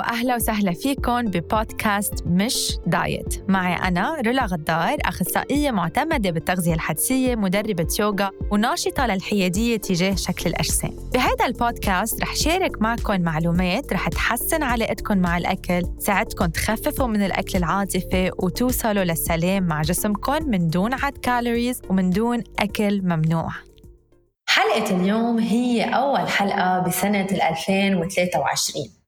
أهلا وسهلا فيكم ببودكاست مش diet. معي أنا رولا غدار أخصائية معتمدة بالتغذية الحدسية مدربة يوغا وناشطة للحيادية تجاه شكل الأجسام. بهذا البودكاست رح شارك معكم معلومات رح تحسن علاقتكم مع الأكل تساعدكم تخففوا من الأكل العاطفي وتوصلوا للسلام مع جسمكم من دون عد calories ومن دون أكل ممنوع. حلقة اليوم هي أول حلقة بسنة 2023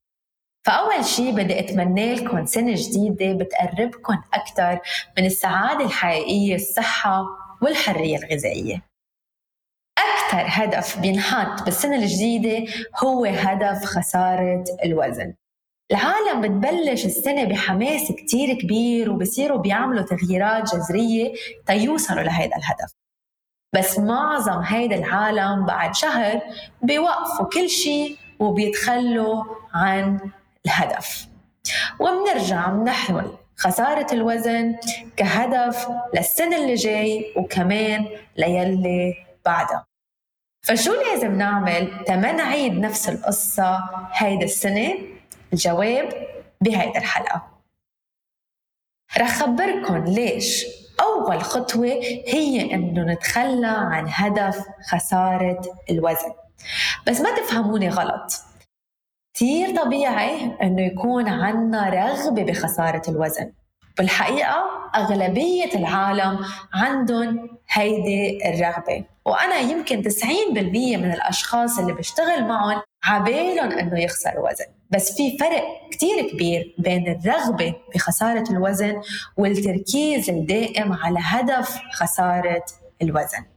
فأول شي بدي أتمنى لكم سنة جديدة بتقربكم أكثر من السعادة الحقيقية الصحة والحرية الغذائية. أكثر هدف بينحط بالسنة الجديدة هو هدف خسارة الوزن. العالم بتبلش السنة بحماس كتير كبير وبصيروا بيعملوا تغييرات جذرية تيوصلوا لهذا الهدف. بس معظم هيدا العالم بعد شهر بيوقفوا كل شيء وبيتخلوا عن الهدف. وبنرجع بنحمل خسارة الوزن كهدف للسنة اللي جاي وكمان ليلي بعدها. فشو لازم نعمل؟ تما نعيد نفس القصة هيدا السنة؟ الجواب بهيدا الحلقة. رح خبركن ليش أول خطوة هي إنه نتخلى عن هدف خسارة الوزن. بس ما تفهموني غلط. كتير طبيعي إنه يكون عنا رغبة بخسارة الوزن. بالحقيقة أغلبية العالم عندهم هيدي الرغبة. وأنا يمكن 90% من الأشخاص اللي بشتغل معهم عبالهم إنه يخسروا وزن. بس في فرق كتير كبير بين الرغبة بخسارة الوزن والتركيز الدائم على هدف خسارة الوزن.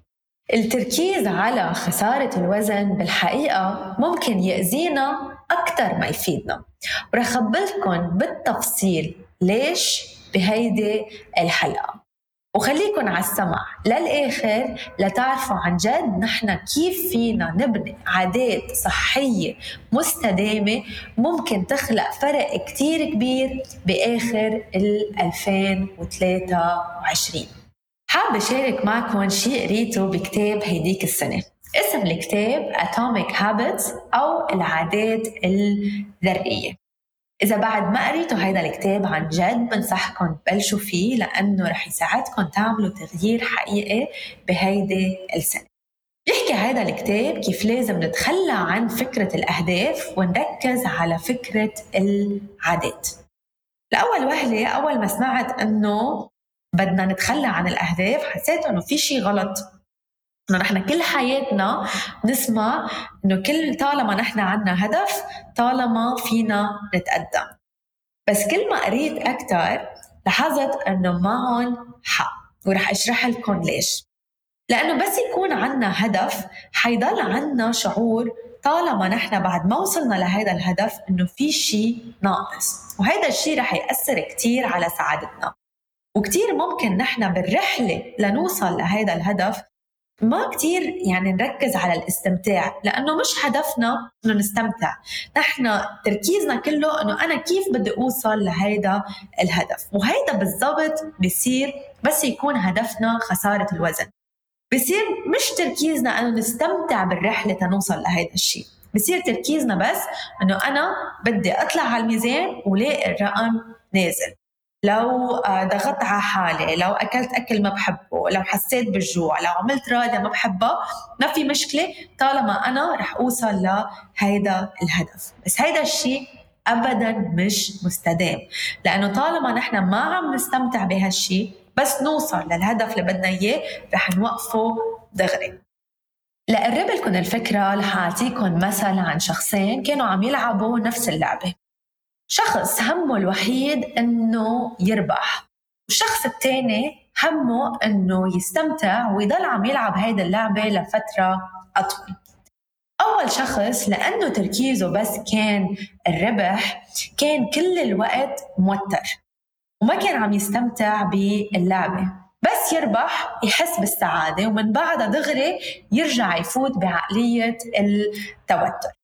التركيز على خسارة الوزن بالحقيقة ممكن يأذينا أكثر ما يفيدنا. ورح خبركم بالتفصيل ليش بهيدي الحلقة. وخليكن على السمع للآخر لتعرفوا عن جد نحن كيف فينا نبني عادات صحية مستدامة ممكن تخلق فرق كتير كبير بآخر ال 2023 حابة شارك معكم شيء قريته بكتاب هيديك السنة. اسم الكتاب Atomic Habits أو العادات الذرية. إذا بعد ما قريتوا هيدا الكتاب عن جد بنصحكم تبلشوا فيه لأنه رح يساعدكم تعملوا تغيير حقيقي بهيدي السنة. بيحكي هذا الكتاب كيف لازم نتخلى عن فكرة الأهداف ونركز على فكرة العادات. لأول وهلة أول ما سمعت أنه بدنا نتخلى عن الأهداف حسيت أنه في شيء غلط. إنه نحن كل حياتنا نسمع إنه كل طالما نحن عنا هدف طالما فينا نتقدم. بس كل ما قريت أكثر لاحظت إنه معهم حق ورح أشرح لكم ليش. لأنه بس يكون عنا هدف حيضل عنا شعور طالما نحن بعد ما وصلنا لهذا الهدف إنه في شيء ناقص وهذا الشيء رح يأثر كثير على سعادتنا. وكثير ممكن نحن بالرحلة لنوصل لهذا الهدف ما كتير يعني نركز على الاستمتاع لأنه مش هدفنا إنه نستمتع. نحن تركيزنا كله إنه أنا كيف بدي أوصل لهيدا الهدف؟ وهيدا بالضبط بصير بس يكون هدفنا خسارة الوزن. بصير مش تركيزنا إنه نستمتع بالرحلة تنوصل لهيدا الشيء. بصير تركيزنا بس إنه أنا بدي أطلع على الميزان ولاقي الرقم نازل. لو آه، ضغطت على حالي لو أكلت أكل ما بحبه لو حسيت بالجوع لو عملت رياضة ما بحبها ما في مشكلة طالما أنا رح أوصل لهيدا الهدف. بس هيدا الشيء ابدا مش مستدام. لأنه طالما نحن ما عم نستمتع بهالشيء بس نوصل للهدف اللي بدنا إياه رح نوقفه دغري. لقرب لكم الفكرة رح أعطيكم مثل عن شخصين كانوا عم يلعبوا نفس اللعبة. شخص همه الوحيد إنه يربح. والشخص الثاني همه إنه يستمتع ويضل عم يلعب هيدا اللعبة لفترة أطول. أول شخص لأنه تركيزه بس كان الربح كان كل الوقت موتر وما كان عم يستمتع باللعبة. بس يربح يحس بالسعادة ومن بعدها دغري يرجع يفوت بعقلية التوتر.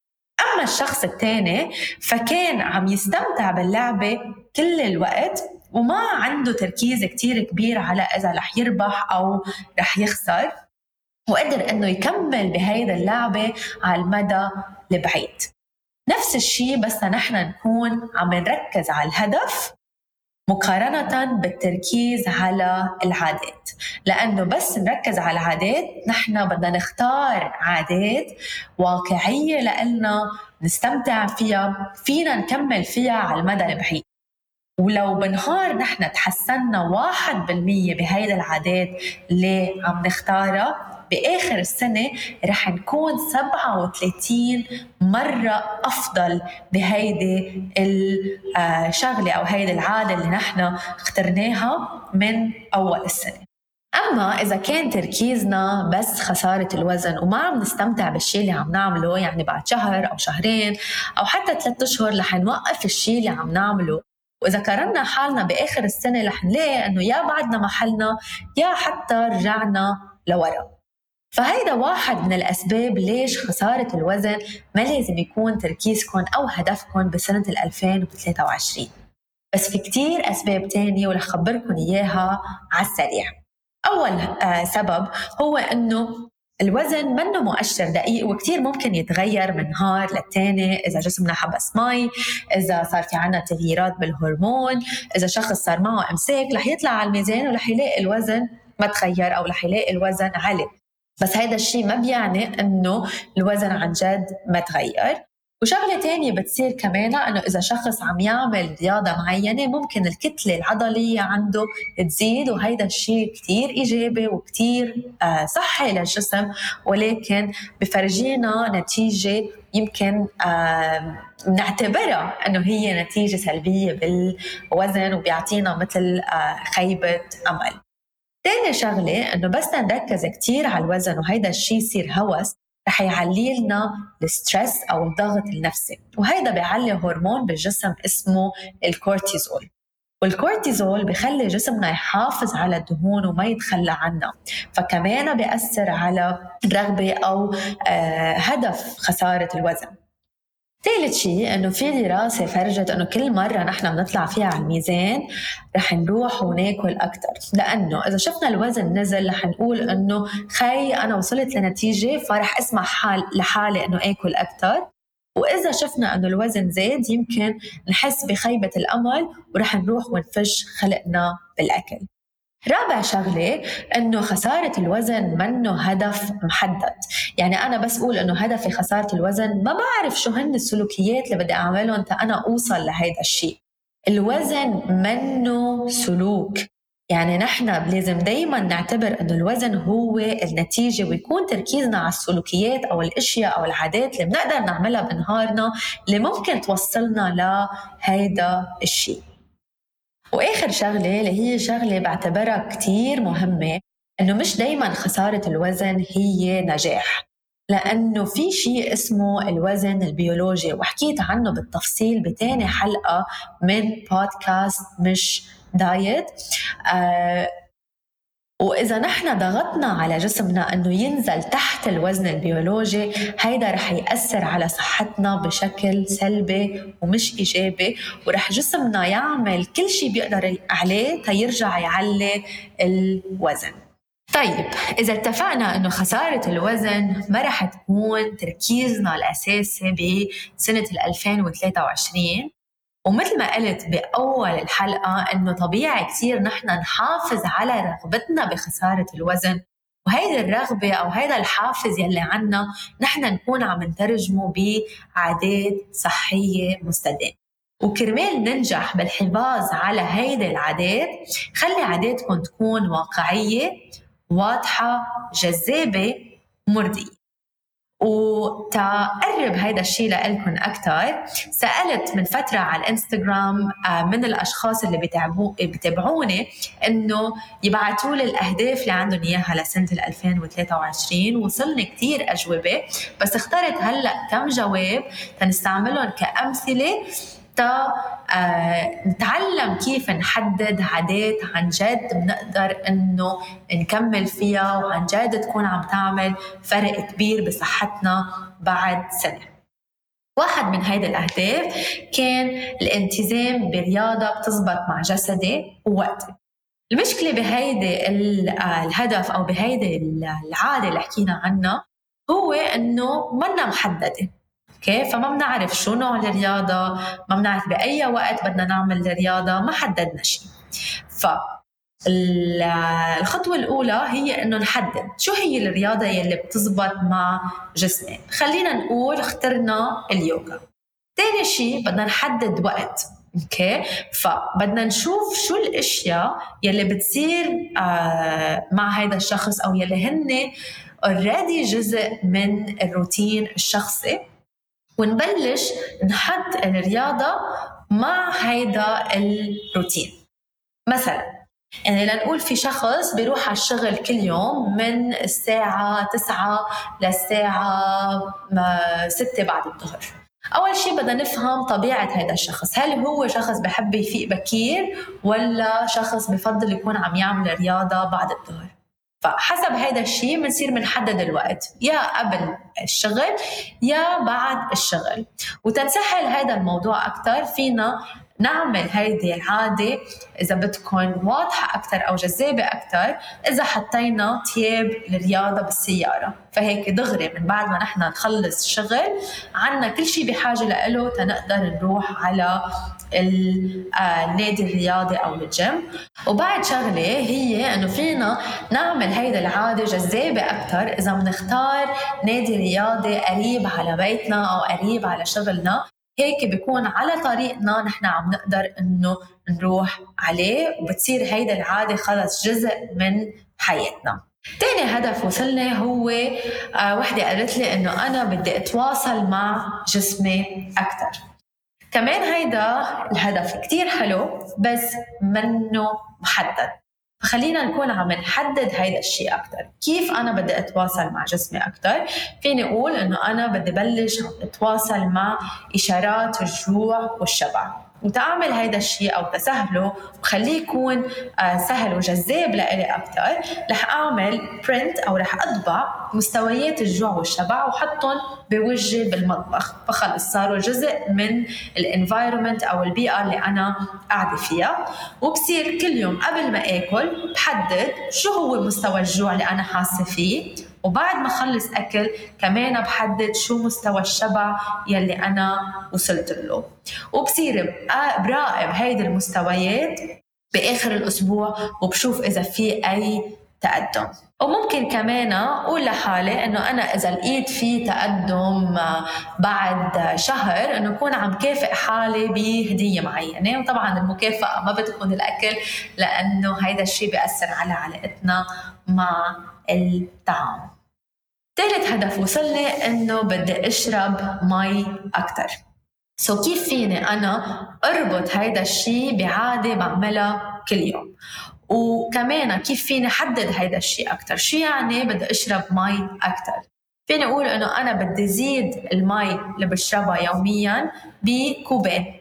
أما الشخص الثاني فكان عم يستمتع باللعبة كل الوقت وما عنده تركيز كتير كبير على إذا رح يربح أو رح يخسر وقدر إنه يكمل بهيدا اللعبة على المدى البعيد. نفس الشيء بس نحن نكون عم نركز على الهدف مقارنة بالتركيز على العادات. لأنه بس نركز على العادات نحن بدنا نختار عادات واقعية لألنا نستمتع فيها فينا نكمل فيها على المدى البعيد. ولو بنهار نحن تحسنا واحد بالمية بهيدا العادات اللي عم نختارها بآخر السنة رح نكون 37 مرة أفضل بهيدي الشغله أو هيدي العادة اللي نحن اخترناها من أول السنة. أما إذا كان تركيزنا بس خسارة الوزن وما عم نستمتع بالشيء اللي عم نعمله يعني بعد شهر أو شهرين أو حتى ثلاثة أشهر رح نوقف الشيء اللي عم نعمله. وإذا قارنا حالنا بآخر السنة رح نلاقي إنه يا بعدنا محلنا يا حتى رجعنا لورا. فهيدا واحد من الأسباب ليش خسارة الوزن ما لازم يكون تركيزكم أو هدفكم بسنة 2023 بس في كتير أسباب تانية ورح خبركم إياها على السريع. أول آه سبب هو أنه الوزن منه مؤشر دقيق وكتير ممكن يتغير من نهار للتاني إذا جسمنا حبس مي إذا صار في عنا تغييرات بالهرمون إذا شخص صار معه إمساك رح يطلع على الميزان ورح يلاقي الوزن ما تغير أو رح يلاقي الوزن علي بس هيدا الشيء ما بيعني إنه الوزن عن جد ما تغير. وشغلة تانية بتصير كمان إنه إذا شخص عم يعمل رياضة معينة ممكن الكتلة العضلية عنده تزيد وهيدا الشيء كتير إيجابي وكتير آه، صحي للجسم. ولكن بفرجينا نتيجة يمكن آه، نعتبرها إنه هي نتيجة سلبية بالوزن وبيعطينا مثل آه، خيبة أمل. تاني شغلة إنه بس نركز كتير على الوزن وهيدا الشيء يصير هوس رح يعلي لنا الستريس أو الضغط النفسي. وهيدا بيعلي هرمون بالجسم اسمه الكورتيزول. والكورتيزول بخلي جسمنا يحافظ على الدهون وما يتخلى عنها فكمان بيأثر على الرغبة أو آه هدف خسارة الوزن. ثالث شيء إنه في دراسة فرجت إنه كل مرة نحن بنطلع فيها على الميزان رح نروح وناكل أكثر لأنه إذا شفنا الوزن نزل رح نقول إنه خي أنا وصلت لنتيجة فرح اسمح حال لحالي إنه آكل أكثر وإذا شفنا إنه الوزن زاد يمكن نحس بخيبة الأمل ورح نروح ونفش خلقنا بالأكل. رابع شغلة إنه خسارة الوزن منه هدف محدد. يعني أنا بس أقول إنه هدفي خسارة الوزن ما بعرف شو هن السلوكيات اللي بدي أعملهم تا أنا أوصل لهيدا الشيء الوزن منه سلوك. يعني نحن لازم دايما نعتبر إنه الوزن هو النتيجة ويكون تركيزنا على السلوكيات أو الأشياء أو العادات اللي بنقدر نعملها بنهارنا اللي ممكن توصلنا لهيدا الشيء وآخر شغلة اللي هي شغلة بعتبرها كثير مهمة إنه مش دائما خسارة الوزن هي نجاح لأنه في شيء اسمه الوزن البيولوجي وحكيت عنه بالتفصيل بتاني حلقة من بودكاست مش diet آه وإذا نحن ضغطنا على جسمنا أنه ينزل تحت الوزن البيولوجي هيدا رح يأثر على صحتنا بشكل سلبي ومش إيجابي ورح جسمنا يعمل كل شيء بيقدر عليه تيرجع يعلي الوزن. طيب إذا اتفقنا إنه خسارة الوزن ما رح تكون تركيزنا الأساسي بسنة 2023 ومثل ما قلت بأول الحلقة إنه طبيعي كثير نحن نحافظ على رغبتنا بخسارة الوزن. وهيدي الرغبة أو هيدا الحافز يلي عنا نحن نكون عم نترجمه بعادات صحية مستدامة. وكرمال ننجح بالحفاظ على هيدي العادات خلي عاداتكم تكون واقعية واضحة جذابة مرضية. وتقرب هذا الشيء لكم أكثر سألت من فترة على الإنستغرام آه، من الأشخاص اللي بيتابعوني إنه يبعثوا لي الأهداف اللي عندهم إياها لسنة 2023 وصلني كثير أجوبة بس اخترت هلأ كم جواب تنستعملهم كأمثلة تا آه نتعلم كيف نحدد عادات عن جد بنقدر إنه نكمل فيها وعن جد تكون عم تعمل فرق كبير بصحتنا بعد سنة. واحد من هيدي الأهداف كان الالتزام برياضة بتزبط مع جسدي ووقتي. المشكلة بهيدي آه، الهدف أو بهيدي العادة اللي حكينا عنها هو إنه منا محددة. أوكي؟ فما بنعرف شو نوع الرياضة ما بنعرف بأي وقت بدنا نعمل الرياضة ما حددنا شيء. ف الخطوة الأولى هي إنه نحدد شو هي الرياضة يلي بتزبط مع جسمي. خلينا نقول اخترنا اليوغا. تاني شيء بدنا نحدد وقت. okay؟ فبدنا نشوف شو الأشياء يلي بتصير آه مع هذا الشخص أو يلي هن already جزء من الروتين الشخصي. ونبلش نحط الرياضة مع هيدا الروتين. مثلا يعني لنقول في شخص بيروح على الشغل كل يوم من الساعة 9 للساعة 6 بعد الظهر. أول شيء بدنا نفهم طبيعة هذا الشخص. هل هو شخص بحب يفيق بكير ولا شخص بفضل يكون عم يعمل رياضة بعد الظهر؟ فحسب هذا الشيء بنصير بنحدد الوقت. يا قبل الشغل يا بعد الشغل. وتنسهل هذا الموضوع أكثر فينا نعمل هيدي العادة إذا بدكم واضحة أكثر أو جذابة أكثر إذا حطينا تياب الرياضة بالسيارة. فهيك دغري من بعد ما نحن نخلص الشغل عنا كل شيء بحاجة له تنقدر نروح على النادي الرياضي أو الجيم. وبعد شغلة هي إنه فينا نعمل هيدي العادة جذابة أكثر إذا بنختار نادي رياضي قريب على بيتنا أو قريب على شغلنا. هيك بيكون على طريقنا نحن عم نقدر إنه نروح عليه وبتصير هيدا العادة خلص جزء من حياتنا. تاني هدف وصلني هو آه وحدة قالت لي إنه أنا بدي أتواصل مع جسمي أكثر كمان هيدا الهدف كتير حلو بس منه محدد. فخلينا نكون عم نحدد هيدا الشيء أكثر كيف أنا بدي أتواصل مع جسمي أكثر فيني أقول إنه أنا بدي بلش اتواصل مع إشارات الجوع والشبع. وتعمل هيدا الشيء أو تسهله وخليه يكون آه، سهل وجذاب لإلي أكثر رح أعمل print أو رح أطبع مستويات الجوع والشبع وحطهم بوجهي بالمطبخ. فخلص صاروا جزء من ال environment أو البيئه اللي أنا قاعدة فيها. وبصير كل يوم قبل ما آكل بحدد شو هو مستوى الجوع اللي أنا حاسة فيه. وبعد ما خلص أكل كمان بحدد شو مستوى الشبع يلي أنا وصلت له. وبصير براقب هيدي المستويات بآخر الأسبوع وبشوف إذا في أي تقدم. وممكن كمان أقول لحالي إنه أنا إذا لقيت في تقدم بعد شهر إنه أكون عم كافئ حالي بهدية معينة. وطبعا المكافأة ما بتكون الأكل لأنه هيدا الشيء بيأثر على علاقتنا مع الطعام. ثالث هدف وصلني إنه بدي أشرب مي أكثر so كيف فيني أنا أربط هيدا الشيء بعادة بعملها كل يوم؟ وكمان كيف فيني حدد هيدا الشيء أكثر شو يعني بدي أشرب مي أكثر فيني أقول إنه أنا بدي زيد المي اللي بشربها يوميا بكوبين.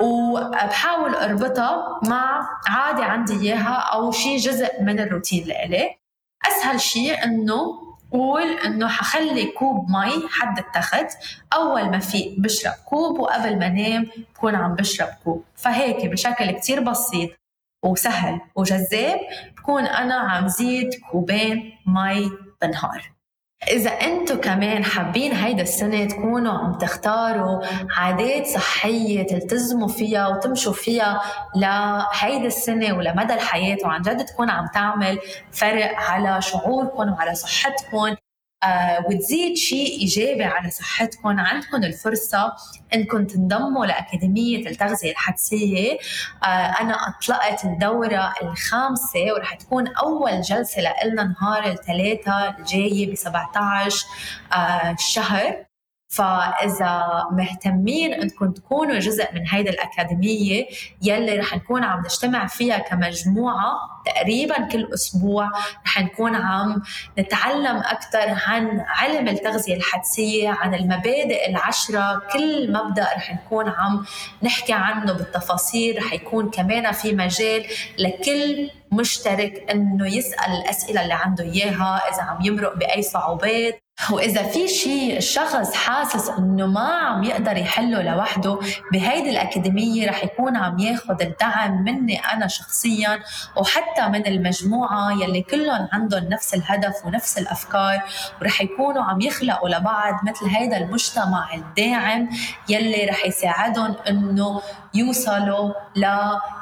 وبحاول أربطها مع عادة عندي إياها أو شيء جزء من الروتين لإلي. أسهل شيء إنه قول إنه حخلي كوب مي حد التخت أول ما فيق بشرب كوب وقبل ما نام بكون عم بشرب كوب. فهيك بشكل كتير بسيط وسهل وجذاب بكون أنا عم زيد كوبين مي بالنهار. إذا أنتم كمان حابين هيدا السنة تكونوا عم تختاروا عادات صحية تلتزموا فيها وتمشوا فيها لهيدا السنة ولمدى الحياة وعن جد تكون عم تعمل فرق على شعوركم وعلى صحتكم. آه، وتزيد شيء إيجابي على صحتكم عندكم الفرصة إنكم تنضموا لأكاديمية التغذية الحدسية. آه، أنا أطلقت الدورة الخامسة ورح تكون أول جلسة لنا نهار الثلاثاء الجاي ب 17 آه، شهر فإذا مهتمين إنكم تكونوا جزء من هيدي الأكاديمية يلي رح نكون عم نجتمع فيها كمجموعة تقريبا كل أسبوع رح نكون عم نتعلم أكثر عن علم التغذية الحدسية عن المبادئ العشرة كل مبدأ رح نكون عم نحكي عنه بالتفاصيل رح يكون كمان في مجال لكل مشترك إنه يسأل الأسئلة اللي عنده إياها إذا عم يمرق بأي صعوبات. وإذا في شيء الشخص حاسس إنه ما عم يقدر يحله لوحده بهيدي الأكاديمية رح يكون عم ياخد الدعم مني أنا شخصيا وحتى من المجموعة يلي كلهم عندهم نفس الهدف ونفس الأفكار ورح يكونوا عم يخلقوا لبعض مثل هيدا المجتمع الداعم يلي رح يساعدهم إنه يوصلوا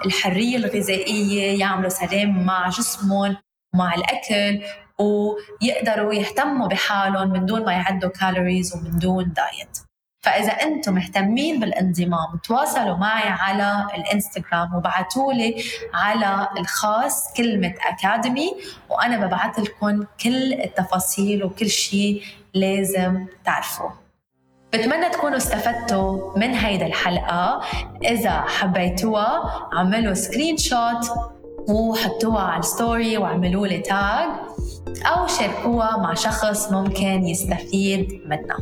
للحرية الغذائية يعملوا سلام مع جسمهم مع الأكل ويقدروا يهتموا بحالهم من دون ما يعدوا calories ومن دون diet فإذا أنتم مهتمين بالانضمام تواصلوا معي على الإنستغرام وبعتوا لي على الخاص كلمة academy وأنا ببعث لكم كل التفاصيل وكل شيء لازم تعرفوه. بتمنى تكونوا استفدتوا من هيدا الحلقة. إذا حبيتوها عملوا screenshot وحطوها على الستوري واعملوا لي تاج أو شاركوها مع شخص ممكن يستفيد منها.